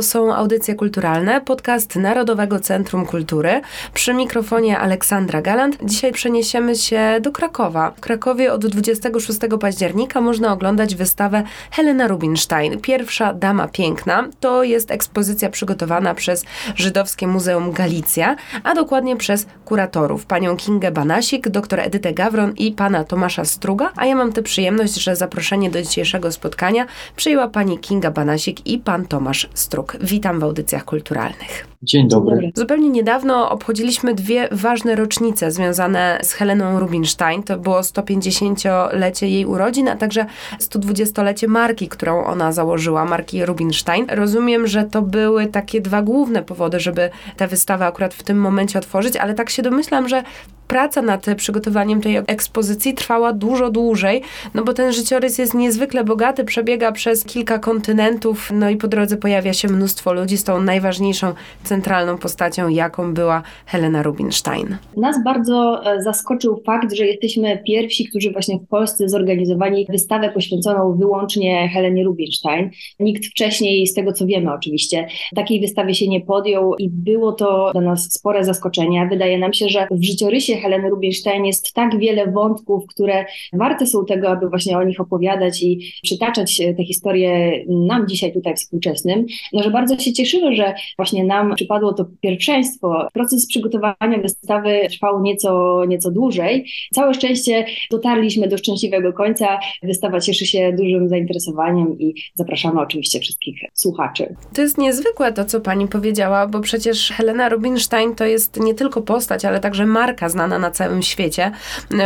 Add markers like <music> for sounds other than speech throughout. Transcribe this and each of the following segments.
To są audycje kulturalne, podcast Narodowego Centrum Kultury. Przy mikrofonie Aleksandra Galant. Dzisiaj przeniesiemy się do Krakowa. W Krakowie od 26 października można oglądać wystawę Helena Rubinstein, pierwsza dama piękna. To jest ekspozycja przygotowana przez Żydowskie Muzeum Galicja, a dokładnie przez kuratorów, panią Kingę Banasik, dr Edytę Gawron i pana Tomasza Struga. A ja mam tę przyjemność, że zaproszenie do dzisiejszego spotkania przyjęła pani Kinga Banasik i pan Tomasz Witam w audycjach kulturalnych. Dzień dobry. Zupełnie niedawno obchodziliśmy dwie ważne rocznice związane z Heleną Rubinstein. To było 150-lecie jej urodzin, a także 120-lecie marki, którą ona założyła, marki Rubinstein. Rozumiem, że to były takie dwa główne powody, żeby tę wystawę akurat w tym momencie otworzyć, ale tak się domyślam, że praca nad przygotowaniem tej ekspozycji trwała dużo dłużej, no bo ten życiorys jest niezwykle bogaty, przebiega przez kilka kontynentów, no i po drodze pojawia się mnóstwo ludzi z tą najważniejszą centralną postacią, jaką była Helena Rubinstein. Nas bardzo e, zaskoczył fakt, że jesteśmy pierwsi, którzy właśnie w Polsce zorganizowali wystawę poświęconą wyłącznie Helenie Rubinstein. Nikt wcześniej, z tego co wiemy oczywiście, takiej wystawy się nie podjął i było to dla nas spore zaskoczenie. Wydaje nam się, że w życiorysie Heleny Rubinstein jest tak wiele wątków, które warte są tego, aby właśnie o nich opowiadać i przytaczać te historie nam dzisiaj tutaj współczesnym, no że bardzo się cieszymy, że właśnie nam przypadło to pierwszeństwo. Proces przygotowania wystawy trwał nieco, nieco dłużej. Całe szczęście dotarliśmy do szczęśliwego końca. Wystawa cieszy się dużym zainteresowaniem i zapraszamy oczywiście wszystkich słuchaczy. To jest niezwykłe to, co pani powiedziała, bo przecież Helena Rubinstein to jest nie tylko postać, ale także marka znana na całym świecie.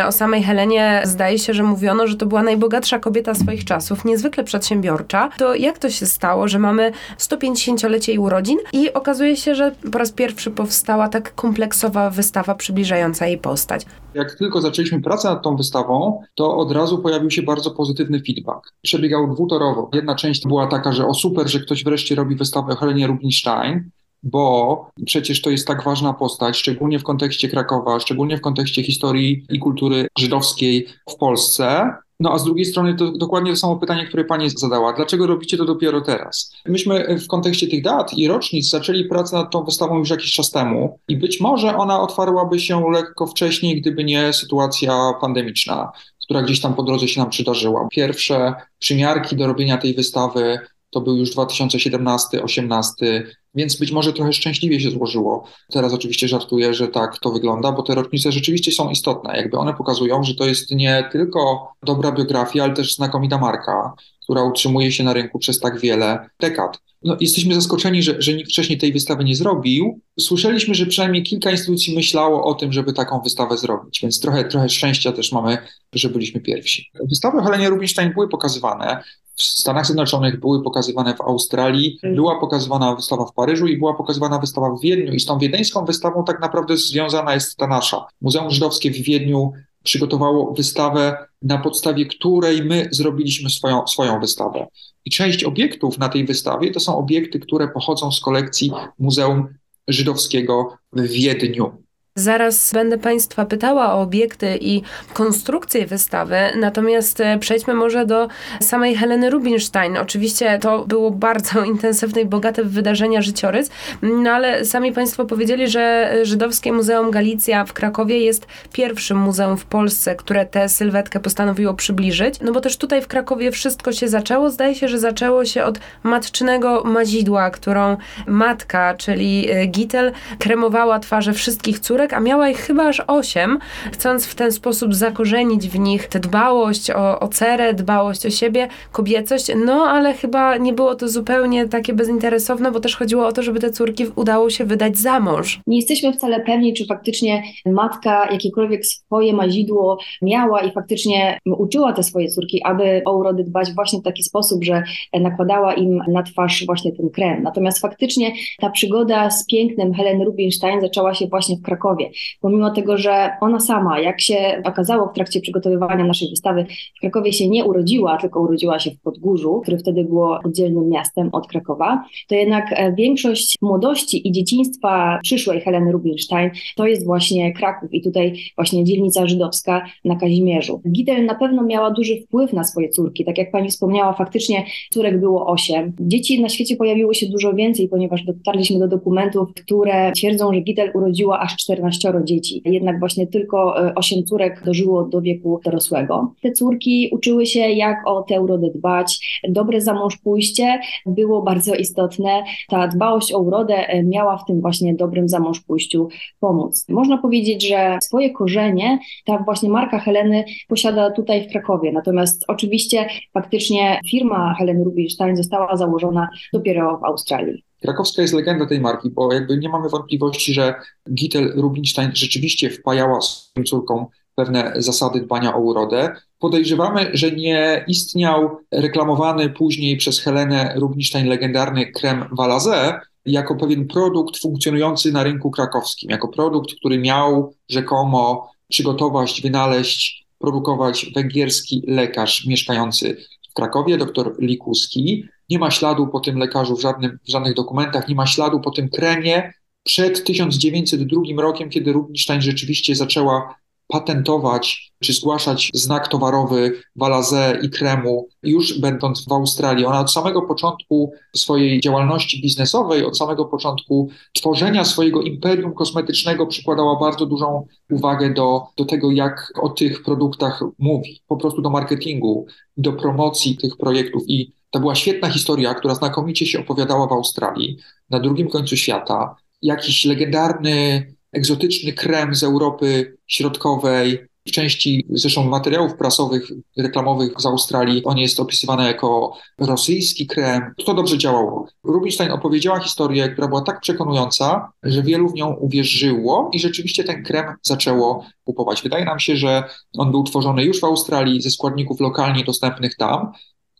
O samej Helenie zdaje się, że mówiono, że to była najbogatsza kobieta swoich czasów, niezwykle przedsiębiorcza. To jak to się stało, że mamy 150-lecie jej urodzin i okazuje się, że po raz pierwszy powstała tak kompleksowa wystawa przybliżająca jej postać. Jak tylko zaczęliśmy pracę nad tą wystawą, to od razu pojawił się bardzo pozytywny feedback. Przebiegał dwutorowo. Jedna część była taka, że o super, że ktoś wreszcie robi wystawę o Helenie Rubinstein, bo przecież to jest tak ważna postać, szczególnie w kontekście Krakowa, szczególnie w kontekście historii i kultury żydowskiej w Polsce. No a z drugiej strony to dokładnie to samo pytanie, które pani zadała. Dlaczego robicie to dopiero teraz? Myśmy w kontekście tych dat i rocznic zaczęli pracę nad tą wystawą już jakiś czas temu i być może ona otwarłaby się lekko wcześniej, gdyby nie sytuacja pandemiczna, która gdzieś tam po drodze się nam przydarzyła. Pierwsze przymiarki do robienia tej wystawy to był już 2017-18, więc być może trochę szczęśliwie się złożyło. Teraz oczywiście żartuję, że tak to wygląda, bo te rocznice rzeczywiście są istotne. Jakby one pokazują, że to jest nie tylko dobra biografia, ale też znakomita marka, która utrzymuje się na rynku przez tak wiele dekad. No, jesteśmy zaskoczeni, że, że nikt wcześniej tej wystawy nie zrobił. Słyszeliśmy, że przynajmniej kilka instytucji myślało o tym, żeby taką wystawę zrobić, więc trochę, trochę szczęścia też mamy, że byliśmy pierwsi. Wystawy Helenie Rubinstein były pokazywane w Stanach Zjednoczonych, były pokazywane w Australii, była pokazywana wystawa w Paryżu i była pokazywana wystawa w Wiedniu. I z tą wiedeńską wystawą tak naprawdę związana jest ta nasza. Muzeum Żydowskie w Wiedniu przygotowało wystawę, na podstawie której my zrobiliśmy swoją, swoją wystawę. I część obiektów na tej wystawie to są obiekty, które pochodzą z kolekcji Muzeum Żydowskiego w Wiedniu. Zaraz będę Państwa pytała o obiekty i konstrukcję wystawy, natomiast e, przejdźmy może do samej Heleny Rubinstein. Oczywiście to było bardzo <laughs> intensywne i bogate w wydarzenia życiorys, no ale sami Państwo powiedzieli, że Żydowskie Muzeum Galicja w Krakowie jest pierwszym muzeum w Polsce, które tę sylwetkę postanowiło przybliżyć, no bo też tutaj w Krakowie wszystko się zaczęło. Zdaje się, że zaczęło się od matczynego mazidła, którą matka, czyli e, Gitel, kremowała twarze wszystkich córek, a miała ich chyba aż osiem, chcąc w ten sposób zakorzenić w nich tę dbałość o, o cerę, dbałość o siebie, kobiecość, no ale chyba nie było to zupełnie takie bezinteresowne, bo też chodziło o to, żeby te córki udało się wydać za mąż. Nie jesteśmy wcale pewni, czy faktycznie matka jakiekolwiek swoje mazidło miała i faktycznie uczyła te swoje córki, aby o urody dbać właśnie w taki sposób, że nakładała im na twarz właśnie ten krem. Natomiast faktycznie ta przygoda z pięknem Helen Rubinstein zaczęła się właśnie w Krakowie Krakowie. Pomimo tego, że ona sama, jak się okazało w trakcie przygotowywania naszej wystawy, w Krakowie się nie urodziła, tylko urodziła się w Podgórzu, które wtedy było oddzielnym miastem od Krakowa, to jednak e, większość młodości i dzieciństwa przyszłej Heleny Rubinstein to jest właśnie Kraków i tutaj właśnie dzielnica żydowska na Kazimierzu. Gitel na pewno miała duży wpływ na swoje córki. Tak jak pani wspomniała, faktycznie córek było osiem. Dzieci na świecie pojawiło się dużo więcej, ponieważ dotarliśmy do dokumentów, które twierdzą, że Gitel urodziła aż 14 dzieci. Jednak właśnie tylko 8 e, córek dożyło do wieku dorosłego. Te córki uczyły się, jak o tę urodę dbać. Dobre zamąż pójście było bardzo istotne. Ta dbałość o urodę e, miała w tym właśnie dobrym zamąż pójściu pomóc. Można powiedzieć, że swoje korzenie ta właśnie marka Heleny posiada tutaj w Krakowie. Natomiast oczywiście faktycznie firma Heleny Rubinstein została założona dopiero w Australii. Krakowska jest legenda tej marki, bo jakby nie mamy wątpliwości, że Gitel Rubinstein rzeczywiście wpajała swoim córkom pewne zasady dbania o urodę. Podejrzewamy, że nie istniał reklamowany później przez Helenę Rubinstein legendarny krem Valazé jako pewien produkt funkcjonujący na rynku krakowskim, jako produkt, który miał rzekomo przygotować, wynaleźć, produkować węgierski lekarz mieszkający w Krakowie, dr Likuski. Nie ma śladu po tym lekarzu w, żadnym, w żadnych dokumentach, nie ma śladu po tym kremie przed 1902 rokiem, kiedy Rubinstein rzeczywiście zaczęła patentować czy zgłaszać znak towarowy Valazé i kremu już będąc w Australii. Ona od samego początku swojej działalności biznesowej, od samego początku tworzenia swojego imperium kosmetycznego przykładała bardzo dużą uwagę do, do tego, jak o tych produktach mówi, po prostu do marketingu, do promocji tych projektów i to była świetna historia, która znakomicie się opowiadała w Australii, na drugim końcu świata. Jakiś legendarny egzotyczny krem z Europy Środkowej. W części zresztą materiałów prasowych, reklamowych z Australii on jest opisywany jako rosyjski krem. To dobrze działało. Rubinstein opowiedziała historię, która była tak przekonująca, że wielu w nią uwierzyło i rzeczywiście ten krem zaczęło kupować. Wydaje nam się, że on był tworzony już w Australii ze składników lokalnie dostępnych tam,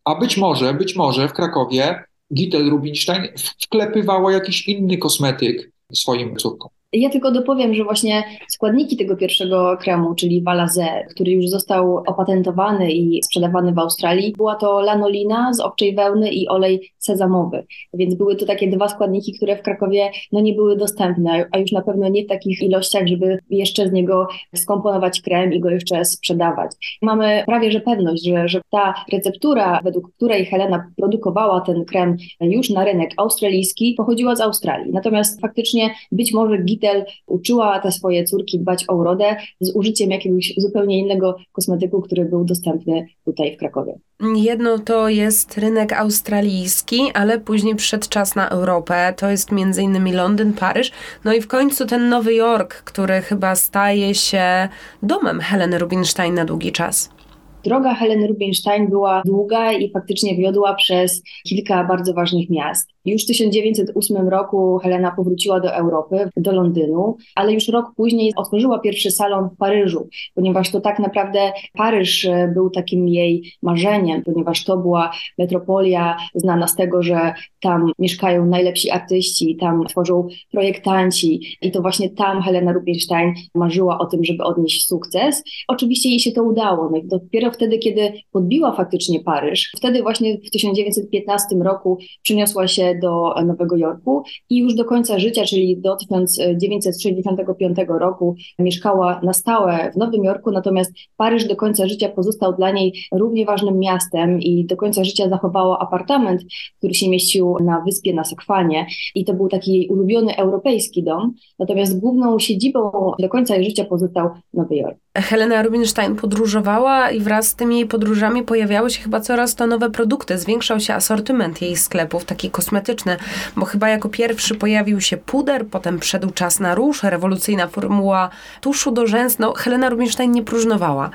a być może, być może w Krakowie Gittel Rubinstein wklepywała jakiś inny kosmetyk swoim córkom. Ja tylko dopowiem, że właśnie składniki tego pierwszego kremu, czyli Valazé, który już został opatentowany i sprzedawany w Australii, była to lanolina z obczej wełny i olej sezamowy. Więc były to takie dwa składniki, które w Krakowie no, nie były dostępne, a już na pewno nie w takich ilościach, żeby jeszcze z niego skomponować krem i go jeszcze sprzedawać. Mamy prawie że pewność, że, że ta receptura, według której Helena produkowała ten krem już na rynek australijski, pochodziła z Australii. Natomiast faktycznie być może git uczyła te swoje córki dbać o urodę z użyciem jakiegoś zupełnie innego kosmetyku, który był dostępny tutaj w Krakowie. Jedno to jest rynek australijski, ale później przyszedł czas na Europę. To jest między innymi Londyn, Paryż. No i w końcu ten Nowy Jork, który chyba staje się domem Heleny Rubinstein na długi czas. Droga Heleny Rubinstein była długa i faktycznie wiodła przez kilka bardzo ważnych miast. Już w 1908 roku Helena powróciła do Europy, do Londynu, ale już rok później otworzyła pierwszy salon w Paryżu, ponieważ to tak naprawdę Paryż e, był takim jej marzeniem, ponieważ to była metropolia znana z tego, że tam mieszkają najlepsi artyści, tam tworzą projektanci i to właśnie tam Helena Rubinstein marzyła o tym, żeby odnieść sukces. Oczywiście jej się to udało. No dopiero wtedy, kiedy podbiła faktycznie Paryż, wtedy właśnie w 1915 roku przyniosła się do Nowego Jorku i już do końca życia, czyli do 1965 roku mieszkała na stałe w Nowym Jorku, natomiast Paryż do końca życia pozostał dla niej równie ważnym miastem i do końca życia zachowała apartament, który się mieścił na wyspie na Sekwanie i to był taki jej ulubiony europejski dom, natomiast główną siedzibą do końca jej życia pozostał Nowy Jork. Helena Rubinstein podróżowała i wraz z tymi podróżami pojawiały się chyba coraz to nowe produkty. Zwiększał się asortyment jej sklepów, taki bo chyba jako pierwszy pojawił się puder, potem wszedł czas na róż, rewolucyjna formuła tuszu do rzęs. No, Helena Rubinstein nie próżnowała.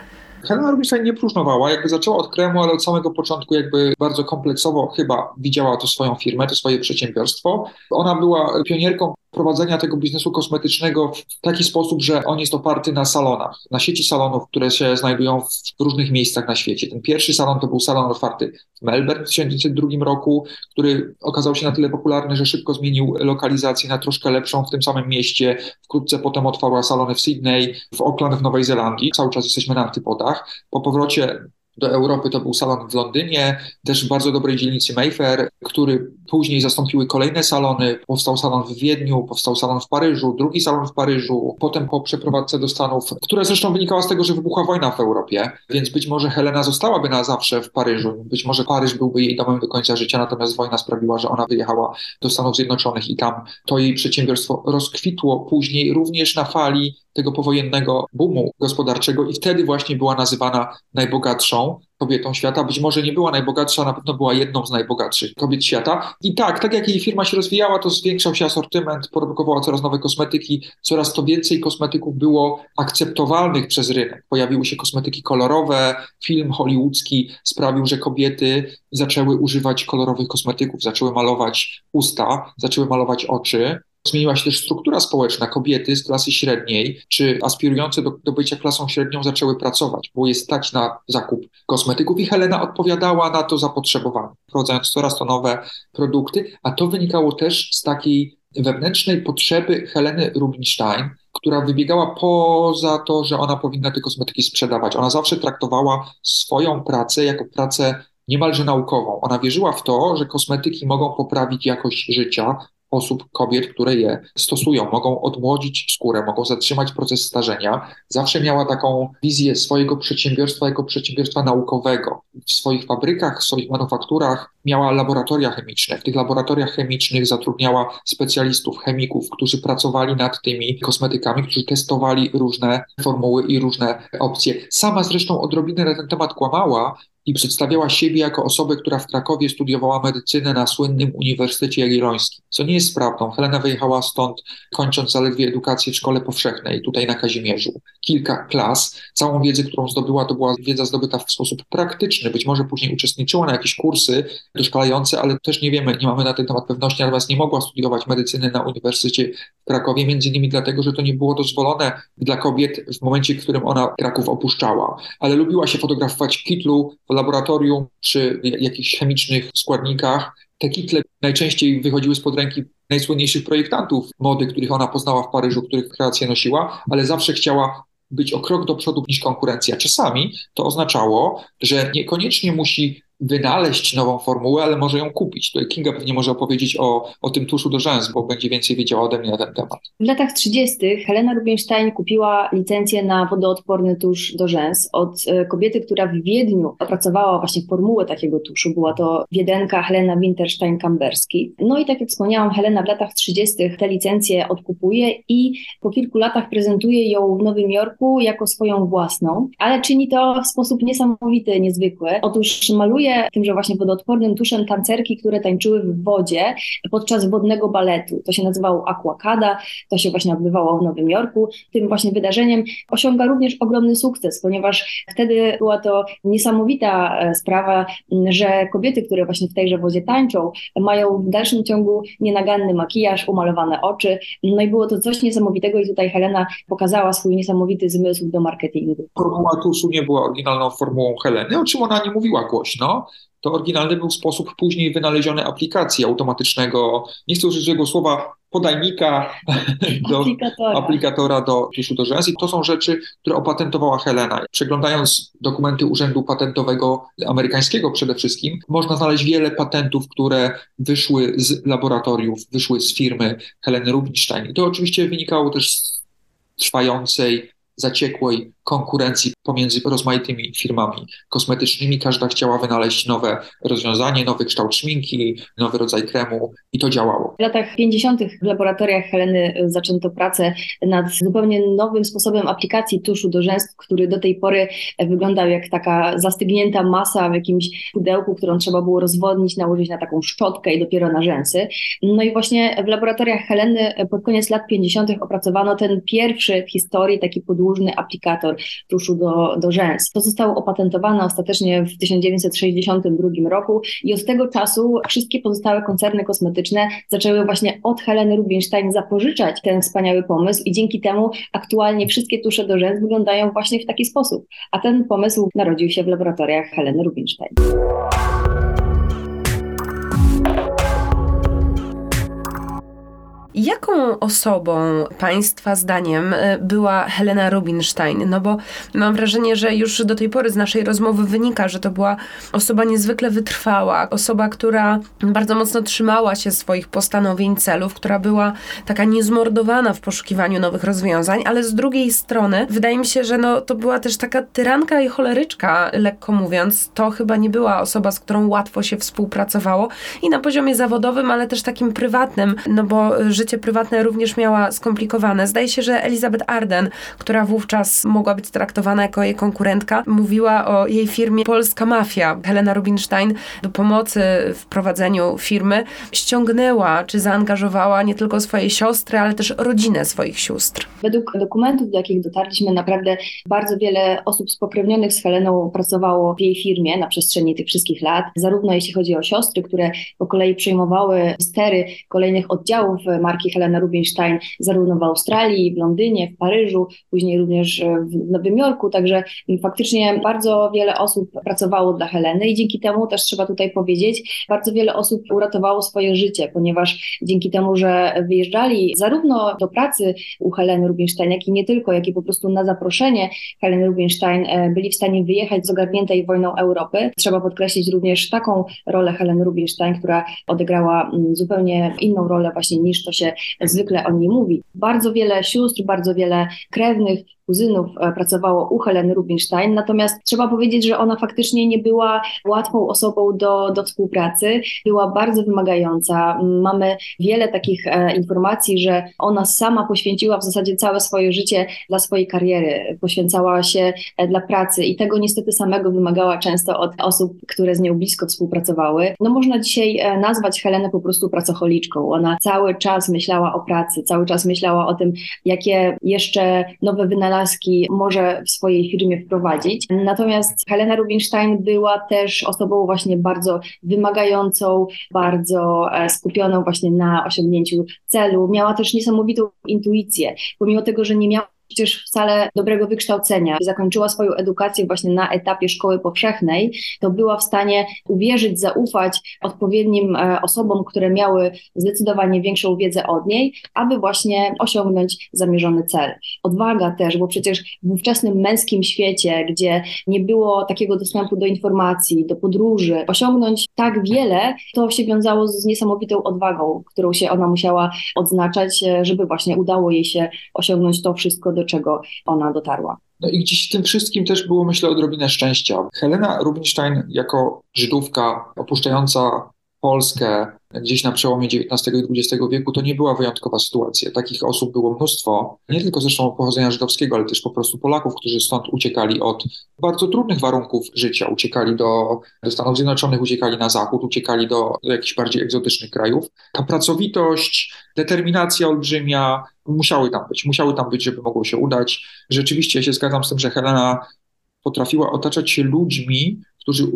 Helena Rubinstein nie próżnowała, jakby zaczęła od kremu, ale od samego początku jakby bardzo kompleksowo chyba widziała to swoją firmę, to swoje przedsiębiorstwo. Ona była pionierką prowadzenia tego biznesu kosmetycznego w taki sposób, że on jest oparty na salonach, na sieci salonów, które się znajdują w różnych miejscach na świecie. Ten pierwszy salon to był salon otwarty w Melbourne w 1902 roku, który okazał się na tyle popularny, że szybko zmienił lokalizację na troszkę lepszą w tym samym mieście. Wkrótce potem otwarła salony w Sydney, w Auckland w Nowej Zelandii. Cały czas jesteśmy na antypodach. Po powrocie do Europy to był salon w Londynie, też w bardzo dobrej dzielnicy Mayfair, który później zastąpiły kolejne salony. Powstał salon w Wiedniu, powstał salon w Paryżu, drugi salon w Paryżu, potem po przeprowadzce do Stanów, która zresztą wynikała z tego, że wybuchła wojna w Europie, więc być może Helena zostałaby na zawsze w Paryżu, być może Paryż byłby jej domem do końca życia, natomiast wojna sprawiła, że ona wyjechała do Stanów Zjednoczonych i tam to jej przedsiębiorstwo rozkwitło. Później również na fali tego powojennego boomu gospodarczego i wtedy właśnie była nazywana najbogatszą kobietą świata. Być może nie była najbogatsza, na pewno była jedną z najbogatszych kobiet świata. I tak, tak jak jej firma się rozwijała, to zwiększał się asortyment, produkowała coraz nowe kosmetyki, coraz to więcej kosmetyków było akceptowalnych przez rynek. Pojawiły się kosmetyki kolorowe, film hollywoodzki sprawił, że kobiety zaczęły używać kolorowych kosmetyków, zaczęły malować usta, zaczęły malować oczy. Zmieniła się też struktura społeczna. Kobiety z klasy średniej, czy aspirujące do, do bycia klasą średnią, zaczęły pracować, było je stać na zakup kosmetyków i Helena odpowiadała na to zapotrzebowanie, wprowadzając coraz to nowe produkty, a to wynikało też z takiej wewnętrznej potrzeby Heleny Rubinstein, która wybiegała poza to, że ona powinna te kosmetyki sprzedawać. Ona zawsze traktowała swoją pracę jako pracę niemalże naukową. Ona wierzyła w to, że kosmetyki mogą poprawić jakość życia, osób, kobiet, które je stosują. Mogą odmłodzić skórę, mogą zatrzymać proces starzenia. Zawsze miała taką wizję swojego przedsiębiorstwa jako przedsiębiorstwa naukowego. W swoich fabrykach, w swoich manufakturach miała laboratoria chemiczne. W tych laboratoriach chemicznych zatrudniała specjalistów, chemików, którzy pracowali nad tymi kosmetykami, którzy testowali różne formuły i różne opcje. Sama zresztą odrobinę na ten temat kłamała, i przedstawiała siebie jako osobę, która w Krakowie studiowała medycynę na słynnym Uniwersytecie Jagiellońskim, co nie jest prawdą. Helena wyjechała stąd, kończąc zaledwie edukację w szkole powszechnej, tutaj na Kazimierzu. Kilka klas, całą wiedzę, którą zdobyła, to była wiedza zdobyta w sposób praktyczny. Być może później uczestniczyła na jakieś kursy doszkalające, ale też nie wiemy, nie mamy na ten temat pewności, natomiast nie mogła studiować medycyny na Uniwersytecie w Krakowie, między innymi dlatego, że to nie było dozwolone dla kobiet w momencie, w którym ona Kraków opuszczała. Ale lubiła się fotografować w kitlu, laboratorium czy jakichś chemicznych składnikach. Te kitle najczęściej wychodziły spod ręki najsłynniejszych projektantów mody, których ona poznała w Paryżu, których kreację nosiła, ale zawsze chciała być o krok do przodu niż konkurencja. Czasami to oznaczało, że niekoniecznie musi wynaleźć nową formułę, ale może ją kupić. Tutaj Kinga pewnie może opowiedzieć o, o tym tuszu do rzęs, bo będzie więcej wiedziała ode mnie na ten temat. W latach 30. Helena Rubinstein kupiła licencję na wodoodporny tusz do rzęs od e, kobiety, która w Wiedniu opracowała właśnie formułę takiego tuszu. Była to Wiedenka Helena Winterstein-Kamberski. No i tak jak wspomniałam, Helena w latach 30. tę licencję odkupuje i po kilku latach prezentuje ją w Nowym Jorku jako swoją własną, ale czyni to w sposób niesamowity, niezwykły. Otóż maluje tymże właśnie wodoodpornym tuszem tancerki, które tańczyły w wodzie podczas wodnego baletu. To się nazywało Aquacada, to się właśnie odbywało w Nowym Jorku. Tym właśnie wydarzeniem osiąga również ogromny sukces, ponieważ wtedy była to niesamowita e, sprawa, że kobiety, które właśnie w tejże wodzie tańczą, mają w dalszym ciągu nienaganny makijaż, umalowane oczy. No i było to coś niesamowitego i tutaj Helena pokazała swój niesamowity zmysł do marketingu. Formuła tuszu nie była oryginalną formułą Heleny, o czym ona nie mówiła głośno, to oryginalny był sposób później wynaleziony aplikacji automatycznego, nie chcę użyć tego słowa, podajnika do aplikatora. aplikatora do tuszu do rzęs. I to są rzeczy, które opatentowała Helena. Przeglądając dokumenty Urzędu Patentowego amerykańskiego przede wszystkim, można znaleźć wiele patentów, które wyszły z laboratoriów, wyszły z firmy Heleny Rubinstein. I to oczywiście wynikało też z trwającej, zaciekłej konkurencji pomiędzy rozmaitymi firmami kosmetycznymi. Każda chciała wynaleźć nowe rozwiązanie, nowy kształt szminki, nowy rodzaj kremu i to działało. W latach 50. w laboratoriach Heleny zaczęto pracę nad zupełnie nowym sposobem aplikacji tuszu do rzęs, który do tej pory wyglądał jak taka zastygnięta masa w jakimś pudełku, którą trzeba było rozwodnić, nałożyć na taką szczotkę i dopiero na rzęsy. No i właśnie w laboratoriach Heleny pod koniec lat 50. opracowano ten pierwszy w historii taki podłużny aplikator tuszu do, do rzęs. To zostało opatentowane ostatecznie w 1962 roku i od tego czasu wszystkie pozostałe koncerny kosmetyczne zaczęły właśnie od Heleny Rubinstein zapożyczać ten wspaniały pomysł i dzięki temu aktualnie wszystkie tusze do rzęs wyglądają właśnie w taki sposób. A ten pomysł narodził się w laboratoriach Heleny Rubinstein. Jaką osobą Państwa zdaniem e, była Helena Rubinstein? No bo mam wrażenie, że już do tej pory z naszej rozmowy wynika, że to była osoba niezwykle wytrwała, osoba, która bardzo mocno trzymała się swoich postanowień, celów, która była taka niezmordowana w poszukiwaniu nowych rozwiązań, ale z drugiej strony wydaje mi się, że no, to była też taka tyranka i choleryczka, lekko mówiąc. To chyba nie była osoba, z którą łatwo się współpracowało i na poziomie zawodowym, ale też takim prywatnym, no bo życie prywatne również miała skomplikowane. Zdaje się, że Elizabeth Arden, która wówczas mogła być traktowana jako jej konkurentka, mówiła o jej firmie Polska Mafia. Helena Rubinstein do pomocy w prowadzeniu firmy ściągnęła czy zaangażowała nie tylko swoje siostry, ale też rodzinę swoich sióstr. Według dokumentów, do jakich dotarliśmy, naprawdę bardzo wiele osób spokrewnionych z Heleną pracowało w jej firmie na przestrzeni tych wszystkich lat, zarówno jeśli chodzi o siostry, które po kolei przejmowały stery kolejnych oddziałów marki Helena Rubinstein, zarówno w Australii, w Londynie, w Paryżu, później również w Nowym Jorku, także faktycznie bardzo wiele osób pracowało dla Heleny i dzięki temu też trzeba tutaj powiedzieć, bardzo wiele osób uratowało swoje życie, ponieważ dzięki temu, że wyjeżdżali zarówno do pracy u Heleny Rubinstein, jak i nie tylko, jak i po prostu na zaproszenie Heleny Rubinstein e, byli w stanie wyjechać z ogarniętej wojną Europy. Trzeba podkreślić również taką rolę Heleny Rubinstein, która odegrała zupełnie inną rolę właśnie niż to się zwykle o niej mówi. Bardzo wiele sióstr, bardzo wiele krewnych kuzynów e, pracowało u Heleny Rubinstein, natomiast trzeba powiedzieć, że ona faktycznie nie była łatwą osobą do, do współpracy, była bardzo wymagająca. Mamy wiele takich e, informacji, że ona sama poświęciła w zasadzie całe swoje życie dla swojej kariery, poświęcała się e, dla pracy i tego niestety samego wymagała często od osób, które z nią blisko współpracowały. No można dzisiaj nazwać Helenę po prostu pracocholiczką. Ona cały czas myślała o pracy, cały czas myślała o tym, jakie jeszcze nowe wynalazki może w swojej firmie wprowadzić. Natomiast Helena Rubinstein była też osobą właśnie bardzo wymagającą, bardzo e, skupioną właśnie na osiągnięciu celu. Miała też niesamowitą intuicję, pomimo tego, że nie miała przecież wcale dobrego wykształcenia. Zakończyła swoją edukację właśnie na etapie szkoły powszechnej, to była w stanie uwierzyć, zaufać odpowiednim e, osobom, które miały zdecydowanie większą wiedzę od niej, aby właśnie osiągnąć zamierzony cel. Odwaga też, bo przecież w ówczesnym męskim świecie, gdzie nie było takiego dostępu do informacji, do podróży, osiągnąć tak wiele, to się wiązało z niesamowitą odwagą, którą się ona musiała odznaczać, e, żeby właśnie udało jej się osiągnąć to wszystko, do czego ona dotarła. No i gdzieś w tym wszystkim też było, myślę, odrobinę szczęścia. Helena Rubinstein jako Żydówka opuszczająca Polskę gdzieś na przełomie XIX i XX wieku, to nie była wyjątkowa sytuacja. Takich osób było mnóstwo, nie tylko zresztą pochodzenia żydowskiego, ale też po prostu Polaków, którzy stąd uciekali od bardzo trudnych warunków życia, uciekali do, do Stanów Zjednoczonych, uciekali na zachód, uciekali do, do jakichś bardziej egzotycznych krajów. Ta pracowitość, determinacja olbrzymia musiały tam być, musiały tam być, żeby mogło się udać. Rzeczywiście ja się zgadzam z tym, że Helena potrafiła otaczać się ludźmi, którzy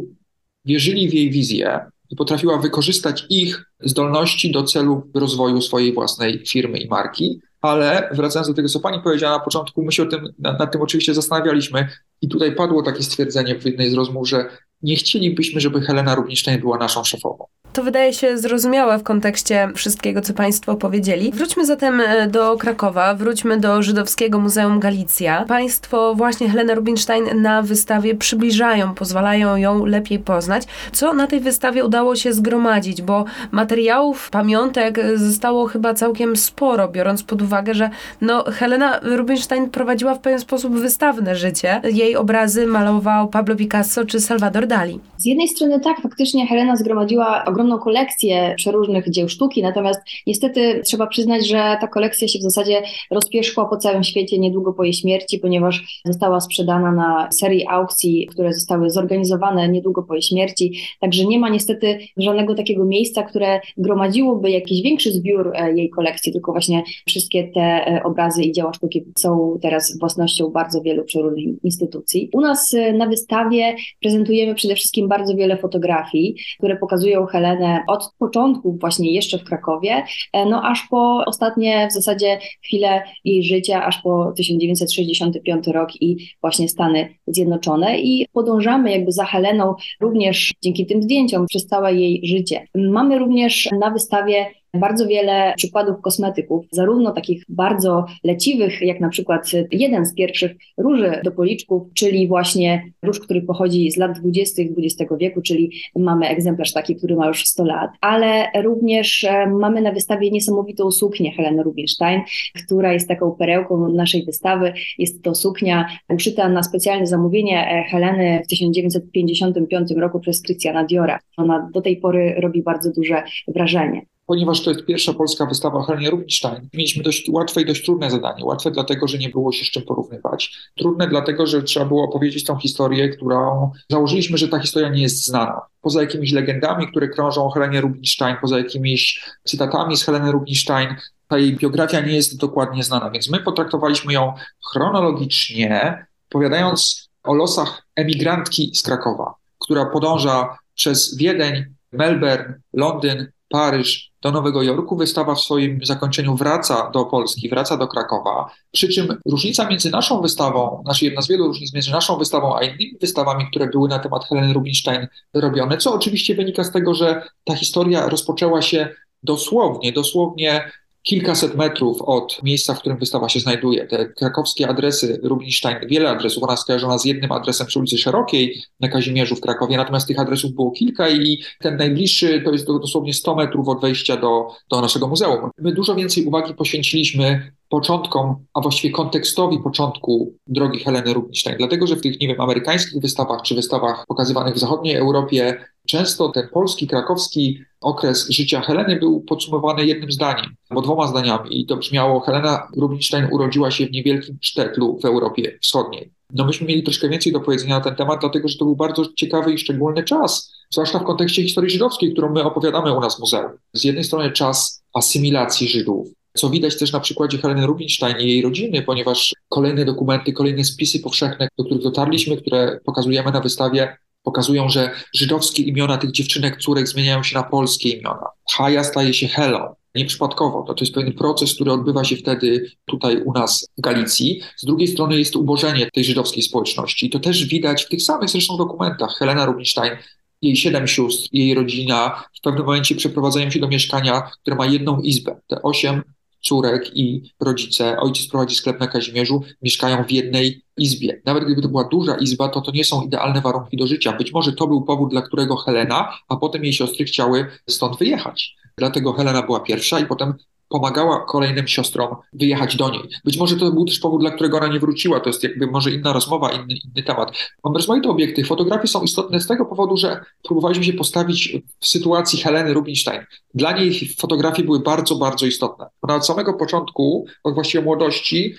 wierzyli w jej wizję, potrafiła wykorzystać ich zdolności do celu rozwoju swojej własnej firmy i marki. Ale wracając do tego, co pani powiedziała na początku, my się o tym, nad, nad tym oczywiście zastanawialiśmy i tutaj padło takie stwierdzenie w jednej z rozmów, że nie chcielibyśmy, żeby Helena Rubinstein była naszą szefową. To wydaje się zrozumiałe w kontekście wszystkiego, co Państwo powiedzieli. Wróćmy zatem e, do Krakowa, wróćmy do Żydowskiego Muzeum Galicja. Państwo właśnie Helena Rubinstein na wystawie przybliżają, pozwalają ją lepiej poznać. Co na tej wystawie udało się zgromadzić, bo materiałów, pamiątek zostało chyba całkiem sporo, biorąc pod uwagę, że no, Helena Rubinstein prowadziła w pewien sposób wystawne życie. Jej obrazy malował Pablo Picasso czy Salvador Dali. Z jednej strony tak, faktycznie Helena zgromadziła ogromną ogromną kolekcję przeróżnych dzieł sztuki, natomiast niestety trzeba przyznać, że ta kolekcja się w zasadzie rozpierzchła po całym świecie niedługo po jej śmierci, ponieważ została sprzedana na serii aukcji, które zostały zorganizowane niedługo po jej śmierci, także nie ma niestety żadnego takiego miejsca, które gromadziłoby jakiś większy zbiór e, jej kolekcji, tylko właśnie wszystkie te e, obrazy i dzieła sztuki są teraz własnością bardzo wielu przeróżnych instytucji. U nas e, na wystawie prezentujemy przede wszystkim bardzo wiele fotografii, które pokazują Helenę od początku właśnie jeszcze w Krakowie, no aż po ostatnie w zasadzie chwile jej życia, aż po 1965 rok i właśnie Stany Zjednoczone i podążamy jakby za Heleną również dzięki tym zdjęciom przez całe jej życie. Mamy również na wystawie bardzo wiele przykładów kosmetyków, zarówno takich bardzo leciwych, jak na przykład jeden z pierwszych róży do policzków, czyli właśnie róż, który pochodzi z lat 20. XX wieku, czyli mamy egzemplarz taki, który ma już 100 lat, ale również e, mamy na wystawie niesamowitą suknię Heleny Rubinstein, która jest taką perełką naszej wystawy. Jest to suknia uszyta na specjalne zamówienie e, Heleny w 1955 roku przez Christiana Diora. Ona do tej pory robi bardzo duże wrażenie ponieważ to jest pierwsza polska wystawa o Helenie Rubinstein, mieliśmy dość łatwe i dość trudne zadanie. Łatwe dlatego, że nie było się z czym porównywać. Trudne dlatego, że trzeba było opowiedzieć tą historię, którą założyliśmy, że ta historia nie jest znana. Poza jakimiś legendami, które krążą o Helenie Rubinstein, poza jakimiś cytatami z Heleny Rubinstein, ta jej biografia nie jest dokładnie znana, więc my potraktowaliśmy ją chronologicznie, opowiadając o losach emigrantki z Krakowa, która podąża przez Wiedeń, Melbourne, Londyn, Paryż, do Nowego Jorku. Wystawa w swoim zakończeniu wraca do Polski, wraca do Krakowa. Przy czym różnica między naszą wystawą, znaczy jedna z wielu różnic między naszą wystawą a innymi wystawami, które były na temat Heleny Rubinstein robione, co oczywiście wynika z tego, że ta historia rozpoczęła się dosłownie, dosłownie kilkaset metrów od miejsca, w którym wystawa się znajduje. Te krakowskie adresy Rubinstein, wiele adresów, ona skojarzona z jednym adresem przy ulicy Szerokiej na Kazimierzu w Krakowie, natomiast tych adresów było kilka i ten najbliższy to jest dosłownie 100 metrów od wejścia do, do naszego muzeum. My dużo więcej uwagi poświęciliśmy początkom, a właściwie kontekstowi początku drogi Heleny Rubinstein, dlatego że w tych, nie wiem, amerykańskich wystawach czy wystawach pokazywanych w zachodniej Europie często ten polski, krakowski okres życia Heleny był podsumowany jednym zdaniem, albo dwoma zdaniami i to brzmiało Helena Rubinstein urodziła się w niewielkim sztetlu w Europie Wschodniej. No myśmy mieli troszkę więcej do powiedzenia na ten temat, dlatego że to był bardzo ciekawy i szczególny czas, zwłaszcza w kontekście historii żydowskiej, którą my opowiadamy u nas w muzeum. Z jednej strony czas asymilacji Żydów, co widać też na przykładzie Heleny Rubinstein i jej rodziny, ponieważ kolejne dokumenty, kolejne spisy powszechne, do których dotarliśmy, które pokazujemy na wystawie, pokazują, że żydowskie imiona tych dziewczynek, córek zmieniają się na polskie imiona. Haja staje się Helą. Nieprzypadkowo. To, to jest pewien proces, który odbywa się wtedy tutaj u nas w Galicji. Z drugiej strony jest ubożenie tej żydowskiej społeczności. I to też widać w tych samych zresztą dokumentach. Helena Rubinstein jej siedem sióstr, jej rodzina w pewnym momencie przeprowadzają się do mieszkania, które ma jedną izbę. Te osiem córek i rodzice, ojciec prowadzi sklep na Kazimierzu, mieszkają w jednej izbie. Nawet gdyby to była duża izba, to to nie są idealne warunki do życia. Być może to był powód, dla którego Helena, a potem jej siostry chciały stąd wyjechać. Dlatego Helena była pierwsza i potem pomagała kolejnym siostrom wyjechać do niej. Być może to był też powód, dla którego ona nie wróciła. To jest jakby może inna rozmowa, inny, inny temat. Mam rozmaite obiekty. Fotografie są istotne z tego powodu, że próbowaliśmy się postawić w sytuacji Heleny Rubinstein. Dla niej fotografie były bardzo, bardzo istotne. Ona od samego początku, od właściwie młodości,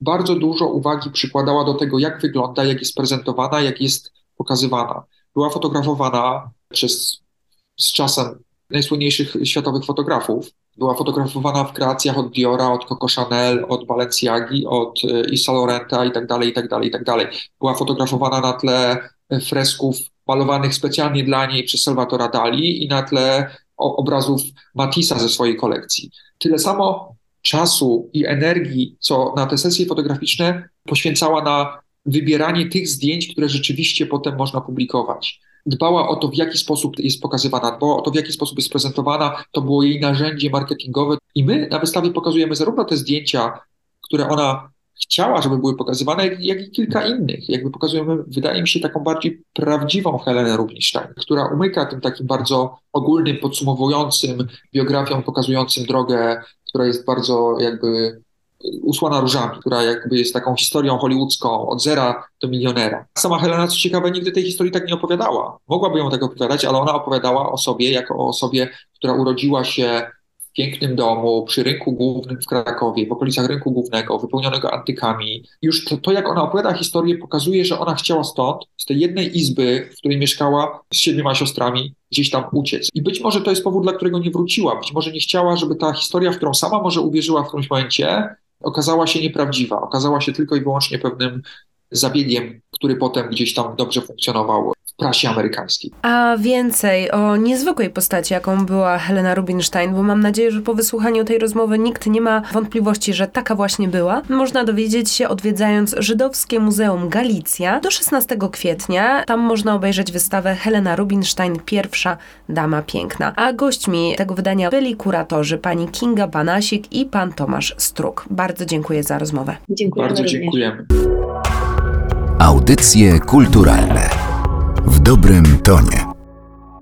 bardzo dużo uwagi przykładała do tego, jak wygląda, jak jest prezentowana, jak jest pokazywana. Była fotografowana przez z czasem najsłynniejszych światowych fotografów. Była fotografowana w kreacjach od Diora, od Coco Chanel, od Balenciagi, od y, Issa Laurenta i tak dalej, i tak dalej, i tak dalej. Była fotografowana na tle y, fresków malowanych specjalnie dla niej przez Salvatora Dali i na tle obrazów Matissa ze swojej kolekcji. Tyle samo czasu i energii, co na te sesje fotograficzne poświęcała na wybieranie tych zdjęć, które rzeczywiście potem można publikować dbała o to, w jaki sposób jest pokazywana, dbała o to, w jaki sposób jest prezentowana. To było jej narzędzie marketingowe. I my na wystawie pokazujemy zarówno te zdjęcia, które ona chciała, żeby były pokazywane, jak, jak, i kilka innych. Jakby pokazujemy, wydaje mi się, taką bardziej prawdziwą Helenę Rubinstein, która umyka tym takim bardzo ogólnym, podsumowującym biografią, pokazującym drogę, która jest bardzo jakby Usłana Różami, która jakby jest taką historią hollywoodzką od zera do milionera. Sama Helena, co ciekawe, nigdy tej historii tak nie opowiadała. Mogłaby ją tak opowiadać, ale ona opowiadała o sobie jako o osobie, która urodziła się w pięknym domu przy rynku głównym w Krakowie, w okolicach rynku głównego, wypełnionego antykami. Już to, to, jak ona opowiada historię, pokazuje, że ona chciała stąd, z tej jednej izby, w której mieszkała z siedmioma siostrami, gdzieś tam uciec. I być może to jest powód, dla którego nie wróciła. Być może nie chciała, żeby ta historia, w którą sama może uwierzyła w którymś momencie, okazała się nieprawdziwa. Okazała się tylko i wyłącznie pewnym zabiegiem, który potem gdzieś tam dobrze funkcjonował w prasie amerykańskiej. A więcej o niezwykłej postaci, jaką była Helena Rubinstein, bo mam nadzieję, że po wysłuchaniu tej rozmowy nikt nie ma wątpliwości, że taka właśnie była, można dowiedzieć się odwiedzając Żydowskie Muzeum Galicja do 16 kwietnia. Tam można obejrzeć wystawę Helena Rubinstein, pierwsza dama piękna. A gośćmi tego wydania byli kuratorzy pani Kinga Banasik i pan Tomasz Struk. Bardzo dziękuję za rozmowę. Dziękujemy Bardzo dziękujemy. Audycje kulturalne dobrym tonie.